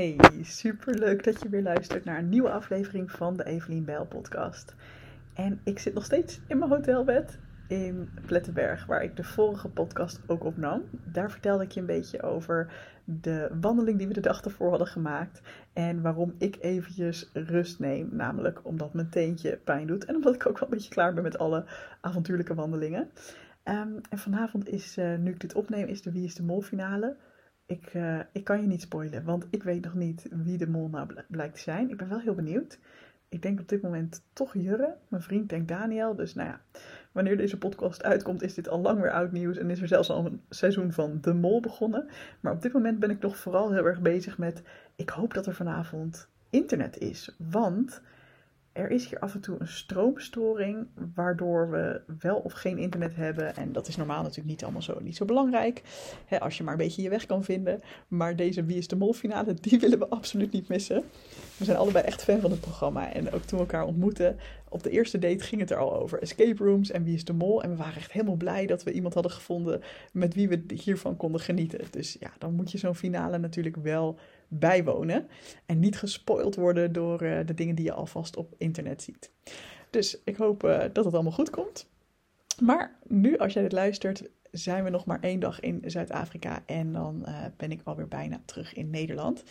Hey, super leuk dat je weer luistert naar een nieuwe aflevering van de Evelien Bijl podcast. En ik zit nog steeds in mijn hotelbed in Plettenberg, waar ik de vorige podcast ook opnam. Daar vertelde ik je een beetje over de wandeling die we de dag ervoor hadden gemaakt. En waarom ik eventjes rust neem. Namelijk omdat mijn teentje pijn doet. En omdat ik ook wel een beetje klaar ben met alle avontuurlijke wandelingen. Ehm, en vanavond is, uh, nu ik dit opneem, is de Wie is de Mol finale. Ik, uh, ik kan je niet spoilen, want ik weet nog niet wie de mol nou blijkt te zijn. Ik ben wel heel benieuwd. Ik denk op dit moment toch Jurre. Mijn vriend denkt Daniel. Dus nou ja, wanneer deze podcast uitkomt, is dit al lang weer oud nieuws. En is er zelfs al een seizoen van De Mol begonnen. Maar op dit moment ben ik nog vooral heel erg bezig met. Ik hoop dat er vanavond internet is. Want er is hier af en toe een stroomstoring, waardoor we wel of geen internet hebben. En dat is normaal natuurlijk niet allemaal zo, niet zo belangrijk, hè, als je maar een beetje je weg kan vinden. Maar deze Wie is de Mol finale, die willen we absoluut niet missen. We zijn allebei echt fan van het programma. En ook toen we elkaar ontmoetten, op de eerste date ging het er al over escape rooms en Wie is de Mol. En we waren echt helemaal blij dat we iemand hadden gevonden met wie we hiervan konden genieten. Dus ja, dan moet je zo'n finale natuurlijk wel bijwonen. En niet gespoild worden door uh, de dingen die je alvast op internet ziet. Dus ik hoop uh, dat het allemaal goed komt. Maar nu, als jij dit luistert, zijn we nog maar één dag in Zuid-Afrika en dan uh, ben ik alweer bijna terug in Nederland.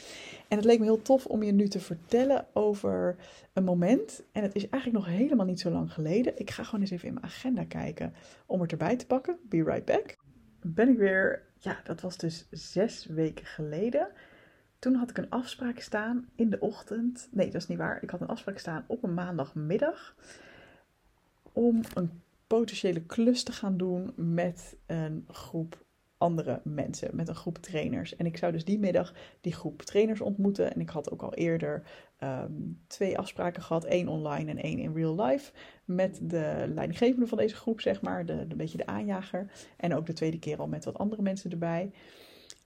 En het leek me heel tof om je nu te vertellen over een moment. En het is eigenlijk nog helemaal niet zo lang geleden. Ik ga gewoon eens even in mijn agenda kijken om het erbij te pakken. Be right back. Ben ik weer, ja, dat was dus zes weken geleden. Toen had ik een afspraak staan in de ochtend. Nee, dat is niet waar. Ik had een afspraak staan op een maandagmiddag. Om een potentiële klus te gaan doen met een groep andere mensen, met een groep trainers. En ik zou dus die middag die groep trainers ontmoeten. En ik had ook al eerder um, twee afspraken gehad, één online en één in real life. Met de leidinggevende van deze groep, zeg maar, de, de beetje de aanjager. En ook de tweede keer al met wat andere mensen erbij.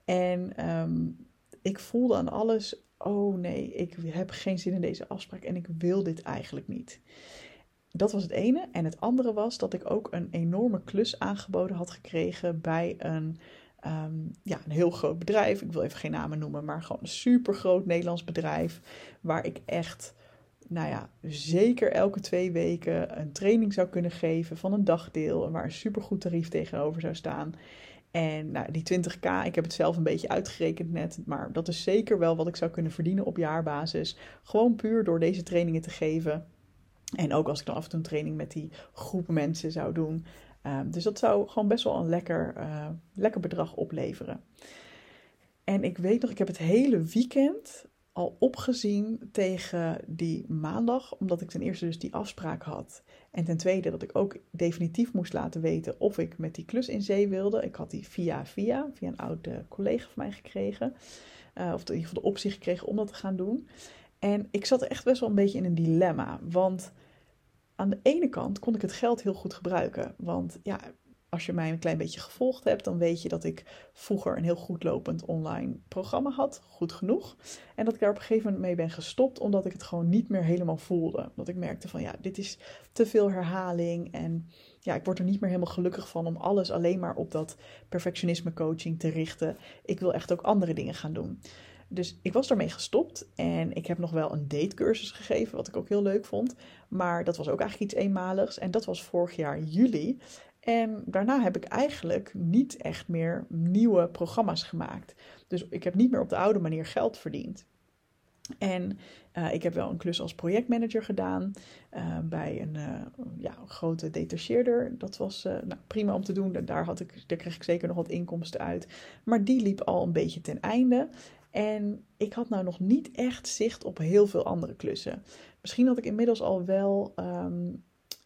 En um, ik voelde aan alles, oh nee, ik heb geen zin in deze afspraak en ik wil dit eigenlijk niet. Dat was het ene. En het andere was dat ik ook een enorme klus aangeboden had gekregen bij een, um, ja, een heel groot bedrijf. Ik wil even geen namen noemen, maar gewoon een super groot Nederlands bedrijf. Waar ik echt, nou ja, zeker elke twee weken een training zou kunnen geven van een dagdeel. En waar een super goed tarief tegenover zou staan. En nou, die 20k, ik heb het zelf een beetje uitgerekend net, maar dat is zeker wel wat ik zou kunnen verdienen op jaarbasis. Gewoon puur door deze trainingen te geven. En ook als ik dan af en toe een training met die groep mensen zou doen. Um, dus dat zou gewoon best wel een lekker, uh, lekker bedrag opleveren. En ik weet nog, ik heb het hele weekend al opgezien tegen die maandag, omdat ik ten eerste dus die afspraak had. En ten tweede dat ik ook definitief moest laten weten of ik met die klus in zee wilde. Ik had die via via, via een oude collega van mij gekregen. Uh, of in ieder geval de optie gekregen om dat te gaan doen. En ik zat echt best wel een beetje in een dilemma. Want aan de ene kant kon ik het geld heel goed gebruiken. Want ja, als je mij een klein beetje gevolgd hebt, dan weet je dat ik vroeger een heel goed lopend online programma had. Goed genoeg. En dat ik daar op een gegeven moment mee ben gestopt, omdat ik het gewoon niet meer helemaal voelde. Dat ik merkte van ja, dit is te veel herhaling. En ja, ik word er niet meer helemaal gelukkig van om alles alleen maar op dat perfectionisme coaching te richten. Ik wil echt ook andere dingen gaan doen. Dus ik was daarmee gestopt en ik heb nog wel een datecursus gegeven, wat ik ook heel leuk vond. Maar dat was ook eigenlijk iets eenmaligs en dat was vorig jaar juli. En daarna heb ik eigenlijk niet echt meer nieuwe programma's gemaakt. Dus ik heb niet meer op de oude manier geld verdiend. En uh, ik heb wel een klus als projectmanager gedaan uh, bij een uh, ja, grote detacheerder. Dat was nou, prima om te doen. Daar, had ik, daar kreeg ik zeker nog wat inkomsten uit. Maar die liep al een beetje ten einde. En ik had nou nog niet echt zicht op heel veel andere klussen. Misschien had ik inmiddels al wel um,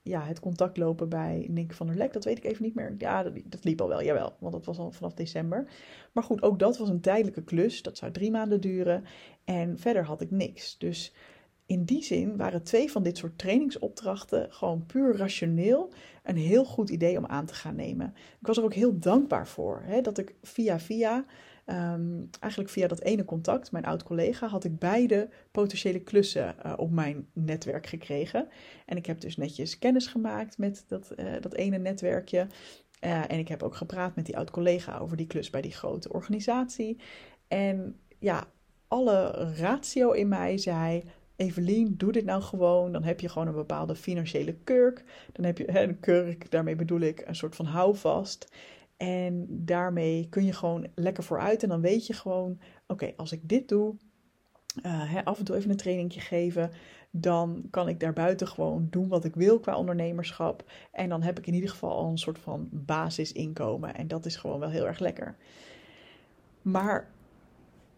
ja, het contact lopen bij Nick van der Lek. Dat weet ik even niet meer. Ja, dat, dat, liep al wel, jawel. Want dat was al vanaf december. Maar goed, ook dat was een tijdelijke klus. Dat zou drie maanden duren. En verder had ik niks. Dus in die zin waren twee van dit soort trainingsopdrachten gewoon puur rationeel een heel goed idee om aan te gaan nemen. Ik was er ook heel dankbaar voor. Hè, dat ik via via Um, eigenlijk via dat ene contact, mijn oud collega, had ik beide potentiële klussen uh, op mijn netwerk gekregen. En ik heb dus netjes kennis gemaakt met dat, uh, dat ene netwerkje. Uh, en ik heb ook gepraat met die oud collega over die klus bij die grote organisatie. En ja, alle ratio in mij zei: Evelien, doe dit nou gewoon. Dan heb je gewoon een bepaalde financiële kurk. Dan heb je een kurk, daarmee bedoel ik een soort van houvast. En daarmee kun je gewoon lekker vooruit. En dan weet je gewoon: oké, als ik dit doe, uh, hè, af en toe even een trainingje geven, dan kan ik daarbuiten gewoon doen wat ik wil qua ondernemerschap. En dan heb ik in ieder geval al een soort van basisinkomen. En dat is gewoon wel heel erg lekker. Maar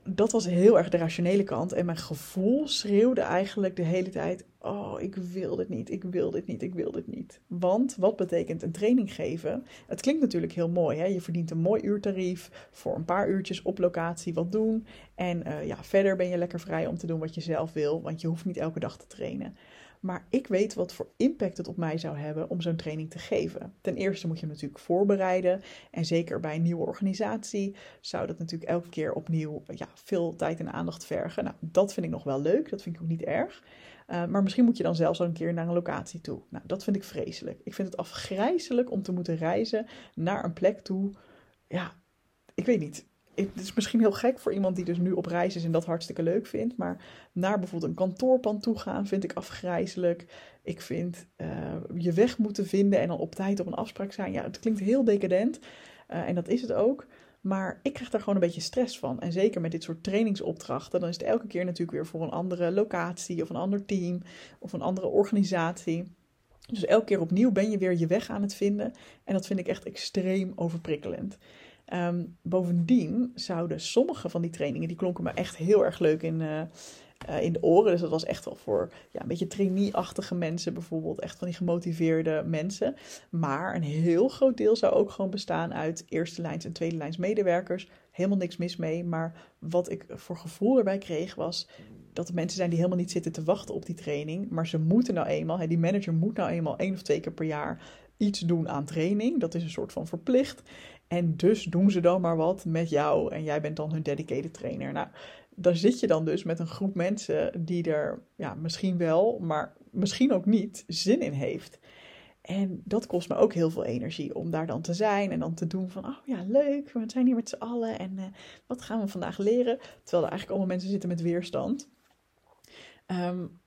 dat was heel erg de rationele kant. En mijn gevoel schreeuwde eigenlijk de hele tijd: Oh, ik wil dit niet, ik wil dit niet, ik wil dit niet. Want wat betekent een training geven? Het klinkt natuurlijk heel mooi. Hè? Je verdient een mooi uurtarief voor een paar uurtjes op locatie wat doen. En uh, ja, verder ben je lekker vrij om te doen wat je zelf wil, want je hoeft niet elke dag te trainen. Maar ik weet wat voor impact het op mij zou hebben om zo'n training te geven. Ten eerste moet je hem natuurlijk voorbereiden. En zeker bij een nieuwe organisatie zou dat natuurlijk elke keer opnieuw ja, veel tijd en aandacht vergen. Nou, dat vind ik nog wel leuk. Dat vind ik ook niet erg. Uh, maar misschien moet je dan zelfs al een keer naar een locatie toe. Nou, dat vind ik vreselijk. Ik vind het afgrijzelijk om te moeten reizen naar een plek toe. Ja, ik weet niet het is misschien heel gek voor iemand die dus nu op reis is en dat hartstikke leuk vindt. Maar naar bijvoorbeeld een kantoorpand toe gaan vind ik afgrijzelijk. Ik vind uh, je weg moeten vinden en dan op tijd op een afspraak zijn. Ja, het klinkt heel decadent. Uh, en dat is het ook. Maar ik krijg daar gewoon een beetje stress van. En zeker met dit soort trainingsopdrachten. Dan is het elke keer natuurlijk weer voor een andere locatie of een ander team of een andere organisatie. Dus elke keer opnieuw ben je weer je weg aan het vinden. En dat vind ik echt extreem overprikkelend. Um, bovendien zouden sommige van die trainingen, die klonken me echt heel erg leuk in, uh, uh, in de oren. Dus dat was echt wel voor ja, een beetje trainee-achtige mensen bijvoorbeeld. Echt van die gemotiveerde mensen. Maar een heel groot deel zou ook gewoon bestaan uit eerste lijns en tweede lijns medewerkers. Helemaal niks mis mee. Maar wat ik voor gevoel erbij kreeg was dat er mensen zijn die helemaal niet zitten te wachten op die training. Maar ze moeten nou eenmaal, hè, die manager moet nou eenmaal één of twee keer per jaar iets doen aan training. Dat is een soort van verplicht. En dus doen ze dan maar wat met jou en jij bent dan hun dedicated trainer. Nou, daar zit je dan dus met een groep mensen die er ja, misschien wel, maar misschien ook niet zin in heeft. En dat kost me ook heel veel energie om daar dan te zijn en dan te doen van, oh ja, leuk, we zijn hier met z'n allen en uh, wat gaan we vandaag leren? Terwijl er eigenlijk allemaal mensen zitten met weerstand. Um,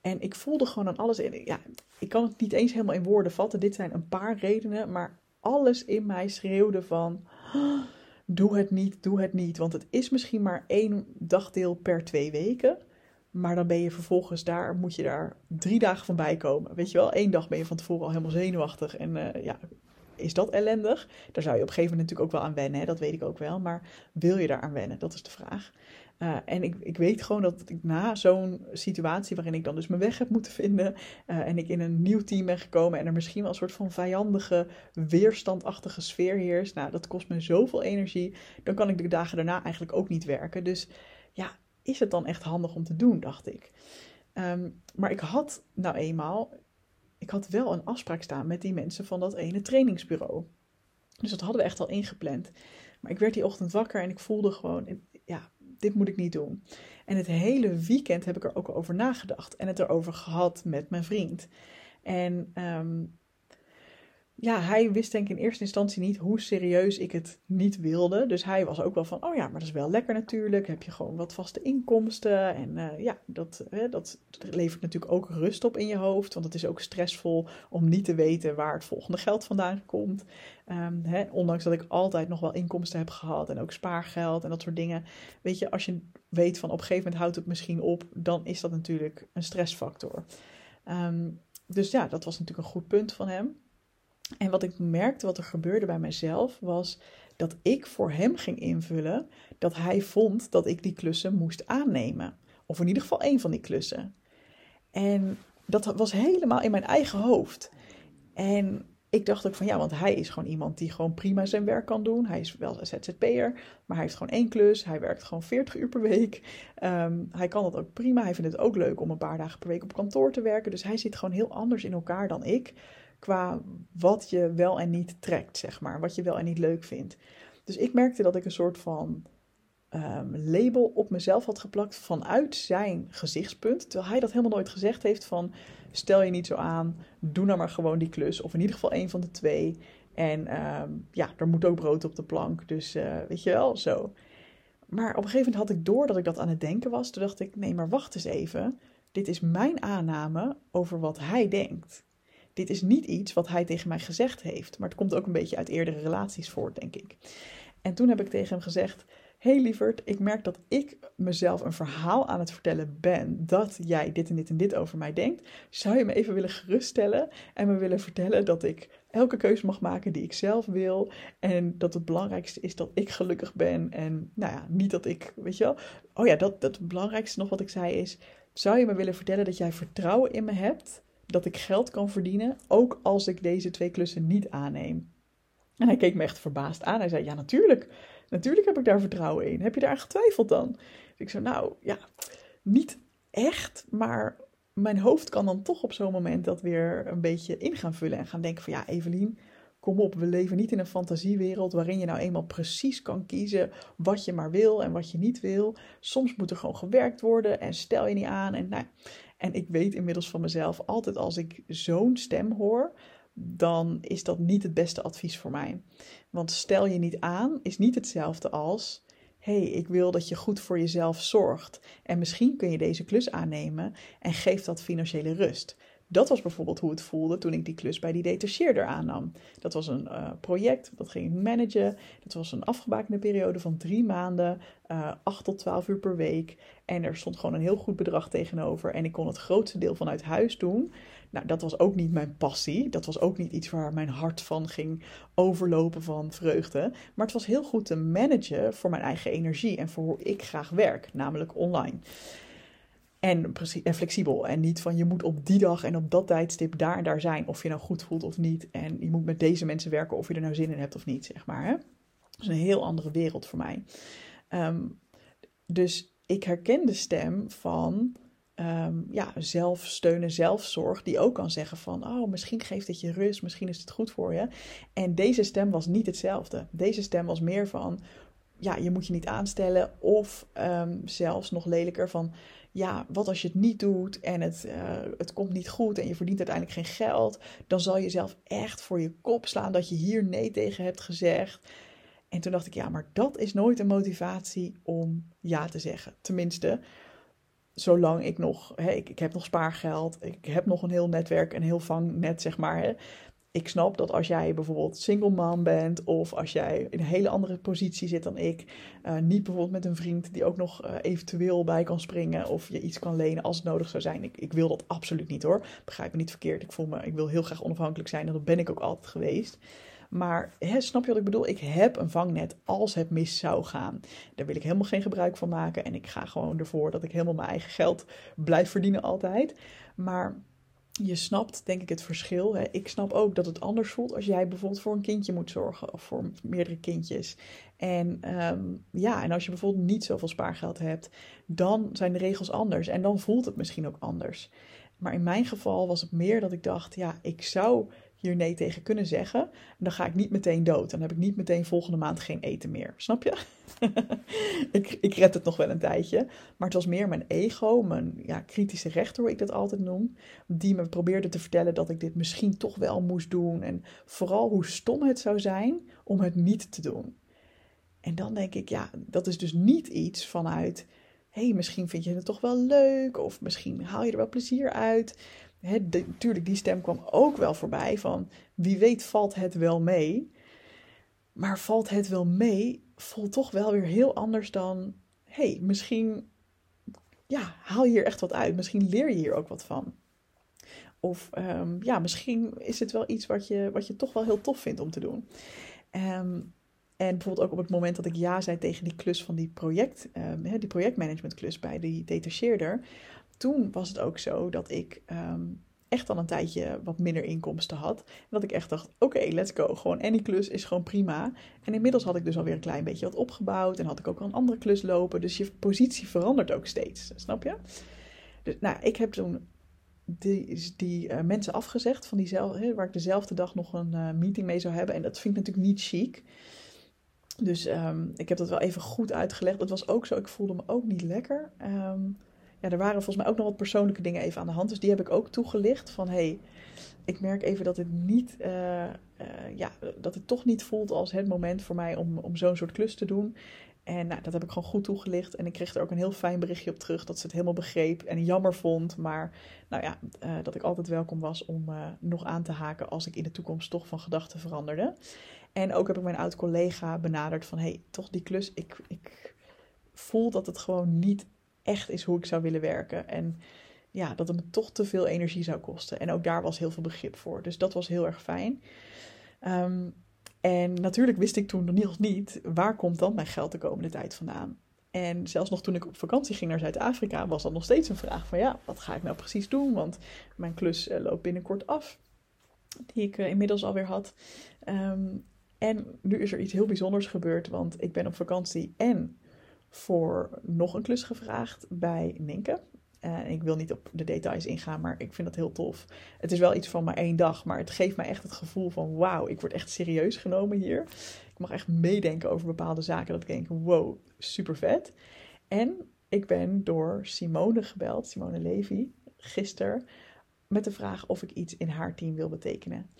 en ik voelde gewoon aan alles in. Ja, ik kan het niet eens helemaal in woorden vatten. Dit zijn een paar redenen, maar alles in mij schreeuwde van. Doe het niet, doe het niet. Want het is misschien maar één dagdeel per twee weken. Maar dan ben je vervolgens daar, moet je daar drie dagen van bij komen. Weet je wel, één dag ben je van tevoren al helemaal zenuwachtig. En uh, ja, is dat ellendig? Daar zou je op een gegeven moment natuurlijk ook wel aan wennen, hè? dat weet ik ook wel. Maar wil je daar aan wennen? Dat is de vraag. Uh, en ik, ik weet gewoon dat ik na zo'n situatie waarin ik dan dus mijn weg heb moeten vinden uh, en ik in een nieuw team ben gekomen en er misschien wel een soort van vijandige, weerstandachtige sfeer heerst, nou dat kost me zoveel energie, dan kan ik de dagen daarna eigenlijk ook niet werken. Dus ja, is het dan echt handig om te doen, dacht ik. Um, maar ik had nou eenmaal, ik had wel een afspraak staan met die mensen van dat ene trainingsbureau. Dus dat hadden we echt al ingepland. Maar ik werd die ochtend wakker en ik voelde gewoon, ja, dit moet ik niet doen. En het hele weekend heb ik er ook over nagedacht en het erover gehad met mijn vriend. En um, ja, hij wist denk ik in eerste instantie niet hoe serieus ik het niet wilde. Dus hij was ook wel van, oh ja, maar dat is wel lekker natuurlijk. Heb je gewoon wat vaste inkomsten. En uh, ja, dat, hè, dat levert natuurlijk ook rust op in je hoofd. Want het is ook stressvol om niet te weten waar het volgende geld vandaan komt. Um, hè, ondanks dat ik altijd nog wel inkomsten heb gehad en ook spaargeld en dat soort dingen. Weet je, als je weet van op een gegeven moment houdt het misschien op, dan is dat natuurlijk een stressfactor. Um, dus ja, dat was natuurlijk een goed punt van hem. En wat ik merkte, wat er gebeurde bij mijzelf, was dat ik voor hem ging invullen dat hij vond dat ik die klussen moest aannemen. Of in ieder geval één van die klussen. En dat was helemaal in mijn eigen hoofd. En ik dacht ook van ja, want hij is gewoon iemand die gewoon prima zijn werk kan doen. Hij is wel een ZZP'er, maar hij heeft gewoon één klus. Hij werkt gewoon 40 uur per week. Um, hij kan dat ook prima. Hij vindt het ook leuk om een paar dagen per week op kantoor te werken. Dus hij zit gewoon heel anders in elkaar dan ik qua wat je wel en niet trekt, zeg maar. Wat je wel en niet leuk vindt. Dus ik merkte dat ik een soort van um, label op mezelf had geplakt vanuit zijn gezichtspunt. Terwijl hij dat helemaal nooit gezegd heeft van stel je niet zo aan, doe nou maar gewoon die klus. Of in ieder geval één van de twee. En um, ja, er moet ook brood op de plank. Dus uh, weet je wel, zo. Maar op een gegeven moment had ik door dat ik dat aan het denken was. Toen dacht ik, nee, maar wacht eens even. Dit is mijn aanname over wat hij denkt. Dit is niet iets wat hij tegen mij gezegd heeft. Maar het komt ook een beetje uit eerdere relaties voort, denk ik. En toen heb ik tegen hem gezegd: hey lieverd, ik merk dat ik mezelf een verhaal aan het vertellen ben dat jij dit en dit en dit over mij denkt. Zou je me even willen geruststellen en me willen vertellen dat ik elke keuze mag maken die ik zelf wil en dat het belangrijkste is dat ik gelukkig ben en nou ja, niet dat ik, weet je wel. Oh ja, dat, dat het belangrijkste nog wat ik zei is, zou je me willen vertellen dat jij vertrouwen in me hebt dat ik geld kan verdienen, ook als ik deze twee klussen niet aanneem? En hij keek me echt verbaasd aan. Hij zei: Ja, natuurlijk. Natuurlijk heb ik daar vertrouwen in. Heb je daar getwijfeld dan? Dus ik zei: Nou ja, niet echt, maar mijn hoofd kan dan toch op zo'n moment dat weer een beetje in gaan vullen en gaan denken: van ja, Evelien, kom op, we leven niet in een fantasiewereld waarin je nou eenmaal precies kan kiezen wat je maar wil en wat je niet wil. Soms moet er gewoon gewerkt worden en stel je niet aan. En, nou, en ik weet inmiddels van mezelf, altijd als ik zo'n stem hoor, dan is dat niet het beste advies voor mij. Want stel je niet aan is niet hetzelfde als hey, ik wil dat je goed voor jezelf zorgt. En misschien kun je deze klus aannemen en geef dat financiële rust. Dat was bijvoorbeeld hoe het voelde toen ik die klus bij die detacheerder aannam. Dat was een uh, project, dat ging ik managen. Dat was een afgebakende periode van drie maanden, uh, 8 tot 12 uur per week. En er stond gewoon een heel goed bedrag tegenover. En ik kon het grootste deel vanuit huis doen. Nou, dat was ook niet mijn passie. Dat was ook niet iets waar mijn hart van ging overlopen van vreugde. Maar het was heel goed te managen voor mijn eigen energie en voor hoe ik graag werk, namelijk online. En, flexibel. En niet van je moet op die dag en op dat tijdstip daar en daar zijn. Of je nou goed voelt of niet. En je moet met deze mensen werken of je er nou zin in hebt of niet, zeg maar. Hè? Dat is een heel andere wereld voor mij. Ehm, dus ik herken de stem van um, ja, zelfsteun en zelfzorg, die ook kan zeggen van, oh, misschien geeft het je rust, misschien is het goed voor je. En deze stem was niet hetzelfde. Deze stem was meer van, ja, je moet je niet aanstellen, of um, zelfs nog lelijker van, ja, wat als je het niet doet en het, uh, het komt niet goed en je verdient uiteindelijk geen geld, dan zal je zelf echt voor je kop slaan dat je hier nee tegen hebt gezegd. En toen dacht ik, ja, maar dat is nooit een motivatie om ja te zeggen. Tenminste, zolang ik nog, hè, ik, ik heb nog spaargeld, ik heb nog een heel netwerk, een heel vangnet, zeg maar. Hè. Ik snap dat als jij bijvoorbeeld single mom bent of als jij in een hele andere positie zit dan ik, uh, niet bijvoorbeeld met een vriend die ook nog uh, eventueel bij kan springen of je iets kan lenen als het nodig zou zijn. Ik, ik wil dat absoluut niet hoor. Begrijp me niet verkeerd. Ik voel me, ik wil heel graag onafhankelijk zijn en dat ben ik ook altijd geweest. Maar hè, snap je wat ik bedoel? Ik heb een vangnet als het mis zou gaan. Daar wil ik helemaal geen gebruik van maken. En ik ga gewoon ervoor dat ik helemaal mijn eigen geld blijf verdienen altijd. Maar je snapt denk ik het verschil. Ik snap ook dat het anders voelt als jij bijvoorbeeld voor een kindje moet zorgen. Of voor meerdere kindjes. En um, ja, en als je bijvoorbeeld niet zoveel spaargeld hebt, dan zijn de regels anders. En dan voelt het misschien ook anders. Maar in mijn geval was het meer dat ik dacht, ja, ik zou hier nee tegen kunnen zeggen. En dan ga ik niet meteen dood. Dan heb ik niet meteen volgende maand geen eten meer. Snap je? ik, ik red het nog wel een tijdje. Maar het was meer mijn ego, mijn ja, kritische rechter, hoe ik dat altijd noem. Die me probeerde te vertellen dat ik dit misschien toch wel moest doen. En vooral hoe stom het zou zijn om het niet te doen. En dan denk ik, ja, dat is dus niet iets vanuit. Hé, hey, misschien vind je het toch wel leuk. Of misschien haal je er wel plezier uit natuurlijk, die stem kwam ook wel voorbij van wie weet valt het wel mee. Maar valt het wel mee, voelt toch wel weer heel anders dan, hey, misschien ja, haal je hier echt wat uit. Misschien leer je hier ook wat van. Of um, ja, misschien is het wel iets wat je, wat je toch wel heel tof vindt om te doen. Um, en bijvoorbeeld ook op het moment dat ik ja zei tegen die klus van die project, um, die projectmanagementklus bij die detacheerder, toen was het ook zo dat ik um, echt al een tijdje wat minder inkomsten had. En dat ik echt dacht, oké, let's go. Gewoon any klus is gewoon prima. En inmiddels had ik dus alweer een klein beetje wat opgebouwd. En had ik ook al een andere klus lopen. Dus je positie verandert ook steeds, snap je? Dus nou, ik heb toen die, die uh, mensen afgezegd van diezelfde, waar ik dezelfde dag nog een uh, meeting mee zou hebben. En dat vind ik natuurlijk niet chic. Dus um, ik heb dat wel even goed uitgelegd. Dat was ook zo. Ik voelde me ook niet lekker. Um, ja, er waren volgens mij ook nog wat persoonlijke dingen even aan de hand. Dus die heb ik ook toegelicht van hey, ik merk even dat het niet, uh, uh, ja, dat het toch niet voelt als het moment voor mij om, om zo'n soort klus te doen. En nou, dat heb ik gewoon goed toegelicht. En ik kreeg er ook een heel fijn berichtje op terug dat ze het helemaal begreep en jammer vond. Maar nou ja, uh, dat ik altijd welkom was om nog aan te haken als ik in de toekomst toch van gedachten veranderde. En ook heb ik mijn oud collega benaderd van hey, toch die klus. Ik, ik voel dat het gewoon niet echt is hoe ik zou willen werken. En ja, dat het me toch te veel energie zou kosten. En ook daar was heel veel begrip voor. Dus dat was heel erg fijn. Um, en natuurlijk wist ik toen nog niet waar komt dan mijn geld de komende tijd vandaan. En zelfs nog toen ik op vakantie ging naar Zuid-Afrika, was dat nog steeds een vraag van ja, wat ga ik nou precies doen? Want mijn klus uh, loopt binnenkort af, die ik uh, inmiddels alweer had. Um, en nu is er iets heel bijzonders gebeurd, want ik ben op vakantie en voor nog een klus gevraagd bij Ninke. Uh, ik wil niet op de details ingaan, maar ik vind dat heel tof. Het is wel iets van maar één dag, maar het geeft mij echt het gevoel van wauw, ik word echt serieus genomen hier. Ik mag echt meedenken over bepaalde zaken dat ik denk wow, super vet. En ik ben door Simone gebeld, Simone Levy, gisteren, met de vraag of ik iets in haar team wil betekenen.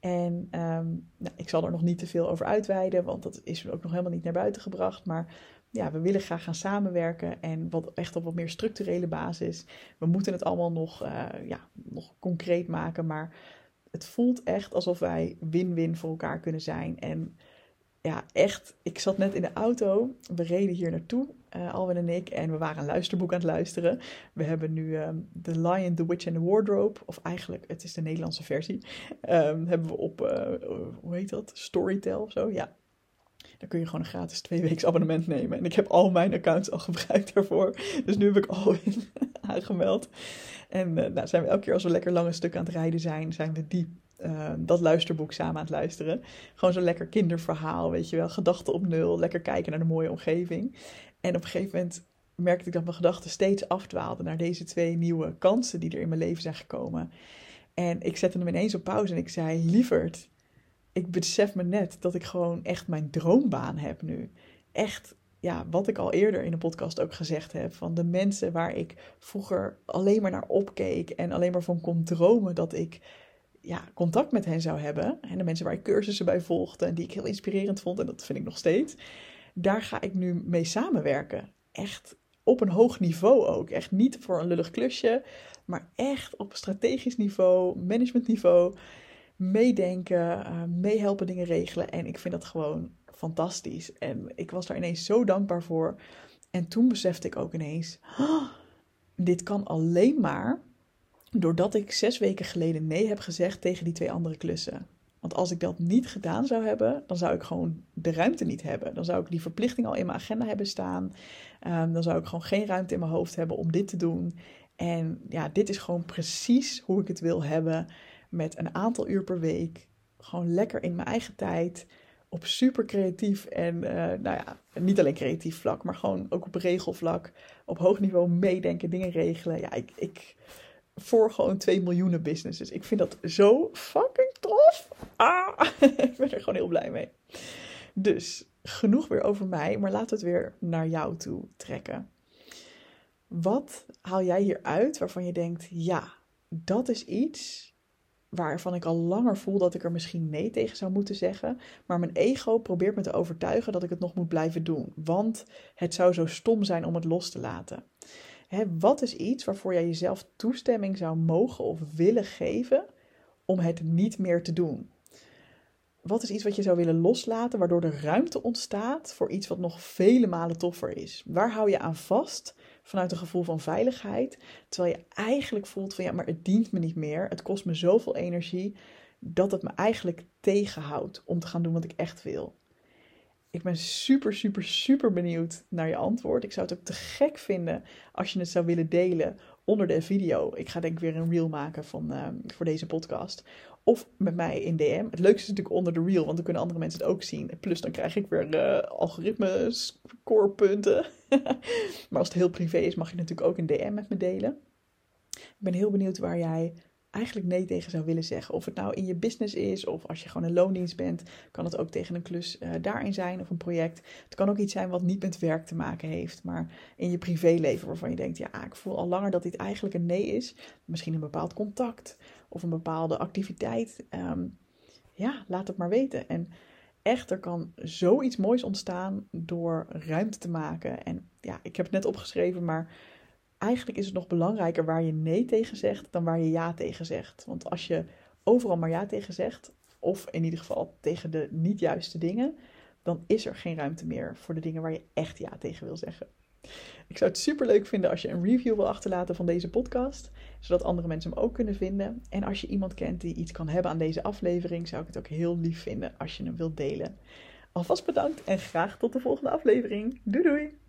En um, nou, ik zal er nog niet te veel over uitweiden, want dat is ook nog helemaal niet naar buiten gebracht. Maar ja, we willen graag gaan samenwerken en wat, echt op wat meer structurele basis. We moeten het allemaal nog, uh, ja, nog concreet maken, maar het voelt echt alsof wij win-win voor elkaar kunnen zijn. En ja, echt, ik zat net in de auto, we reden hier naartoe, uh, Alwin en ik, en we waren een luisterboek aan het luisteren. We hebben nu um, The Lion, The Witch and the Wardrobe, of eigenlijk, het is de Nederlandse versie, um, hebben we op, uh, hoe heet dat, Storytel of zo, ja, dan kun je gewoon een gratis twee weken abonnement nemen. En ik heb al mijn accounts al gebruikt daarvoor. Dus nu heb ik al in aangemeld. En uh, nou, zijn we elke keer als we lekker lange stukken aan het rijden zijn, zijn we die, uh, dat luisterboek samen aan het luisteren. Gewoon zo'n lekker kinderverhaal, weet je wel. Gedachten op nul, lekker kijken naar de mooie omgeving. En op een gegeven moment merkte ik dat mijn gedachten steeds afdwaalden naar deze twee nieuwe kansen die er in mijn leven zijn gekomen. En ik zette hem ineens op pauze en ik zei: Lieverd, ik besef me net dat ik gewoon echt mijn droombaan heb nu. Echt, ja, wat ik al eerder in de podcast ook gezegd heb. Van de mensen waar ik vroeger alleen maar naar opkeek en alleen maar van kon dromen dat ik ja, contact met hen zou hebben. En de mensen waar ik cursussen bij volgde en die ik heel inspirerend vond. En dat vind ik nog steeds. Daar ga ik nu mee samenwerken. Echt op een hoog niveau ook. Echt niet voor een lullig klusje, maar echt op strategisch niveau, managementniveau meedenken, uh, meehelpen dingen regelen. En ik vind dat gewoon fantastisch. En ik was daar ineens zo dankbaar voor. En toen besefte ik ook ineens, oh, dit kan alleen maar doordat ik zes weken geleden nee heb gezegd tegen die twee andere klussen. Want als ik dat niet gedaan zou hebben, dan zou ik gewoon de ruimte niet hebben. Dan zou ik die verplichting al in mijn agenda hebben staan. Um, dan zou ik gewoon geen ruimte in mijn hoofd hebben om dit te doen. En ja, dit is gewoon precies hoe ik het wil hebben met een aantal uur per week. Gewoon lekker in mijn eigen tijd. Op super creatief en, uh, nou ja, niet alleen creatief vlak, maar gewoon ook op regelvlak. Op hoog niveau meedenken, dingen regelen. Ja, ik, ik voor gewoon 2 miljoenen businesses. Ik vind dat zo fucking tof. Ah, ik ben er gewoon heel blij mee. Dus genoeg weer over mij, maar laten we het weer naar jou toe trekken. Wat haal jij hieruit waarvan je denkt, ja, dat is iets waarvan ik al langer voel dat ik er misschien nee tegen zou moeten zeggen. Maar mijn ego probeert me te overtuigen dat ik het nog moet blijven doen. Want het zou zo stom zijn om het los te laten. Hè, wat is iets waarvoor jij jezelf toestemming zou mogen of willen geven om het niet meer te doen? Wat is iets wat je zou willen loslaten, waardoor er ruimte ontstaat voor iets wat nog vele malen toffer is? Waar hou je aan vast vanuit een gevoel van veiligheid. Terwijl je eigenlijk voelt van ja, maar het dient me niet meer. Het kost me zoveel energie dat het me eigenlijk tegenhoudt om te gaan doen wat ik echt wil. Ik ben super, super, super benieuwd naar je antwoord. Ik zou het ook te gek vinden als je het zou willen delen onder de video. Ik ga denk ik weer een reel maken van, uh, voor deze podcast. Of met mij in DM. Het leukste is natuurlijk onder de reel, want dan kunnen andere mensen het ook zien. Plus dan krijg ik weer uh, algoritme scorepunten. maar als het heel privé is, mag je natuurlijk ook een DM met me delen. Ik ben heel benieuwd waar jij eigenlijk nee tegen zou willen zeggen. Of het nou in je business is of als je gewoon een loondienst bent, kan het ook tegen een klus uh, daarin zijn of een project. Het kan ook iets zijn wat niet met werk te maken heeft, maar in je privéleven waarvan je denkt, ja, ik voel al langer dat dit eigenlijk een nee is. Misschien een bepaald contact of een bepaalde activiteit. Um, ja, laat het maar weten. En echt, er kan zoiets moois ontstaan door ruimte te maken. En ja, ik heb het net opgeschreven, maar eigenlijk is het nog belangrijker waar je nee tegen zegt dan waar je ja tegen zegt. Want als je overal maar ja tegen zegt, of in ieder geval tegen de niet juiste dingen, dan is er geen ruimte meer voor de dingen waar je echt ja tegen wil zeggen. Ik zou het super leuk vinden als je een review wil achterlaten van deze podcast, zodat andere mensen hem ook kunnen vinden. En als je iemand kent die iets kan hebben aan deze aflevering, zou ik het ook heel lief vinden als je hem wilt delen. Alvast bedankt en graag tot de volgende aflevering. Doei doei!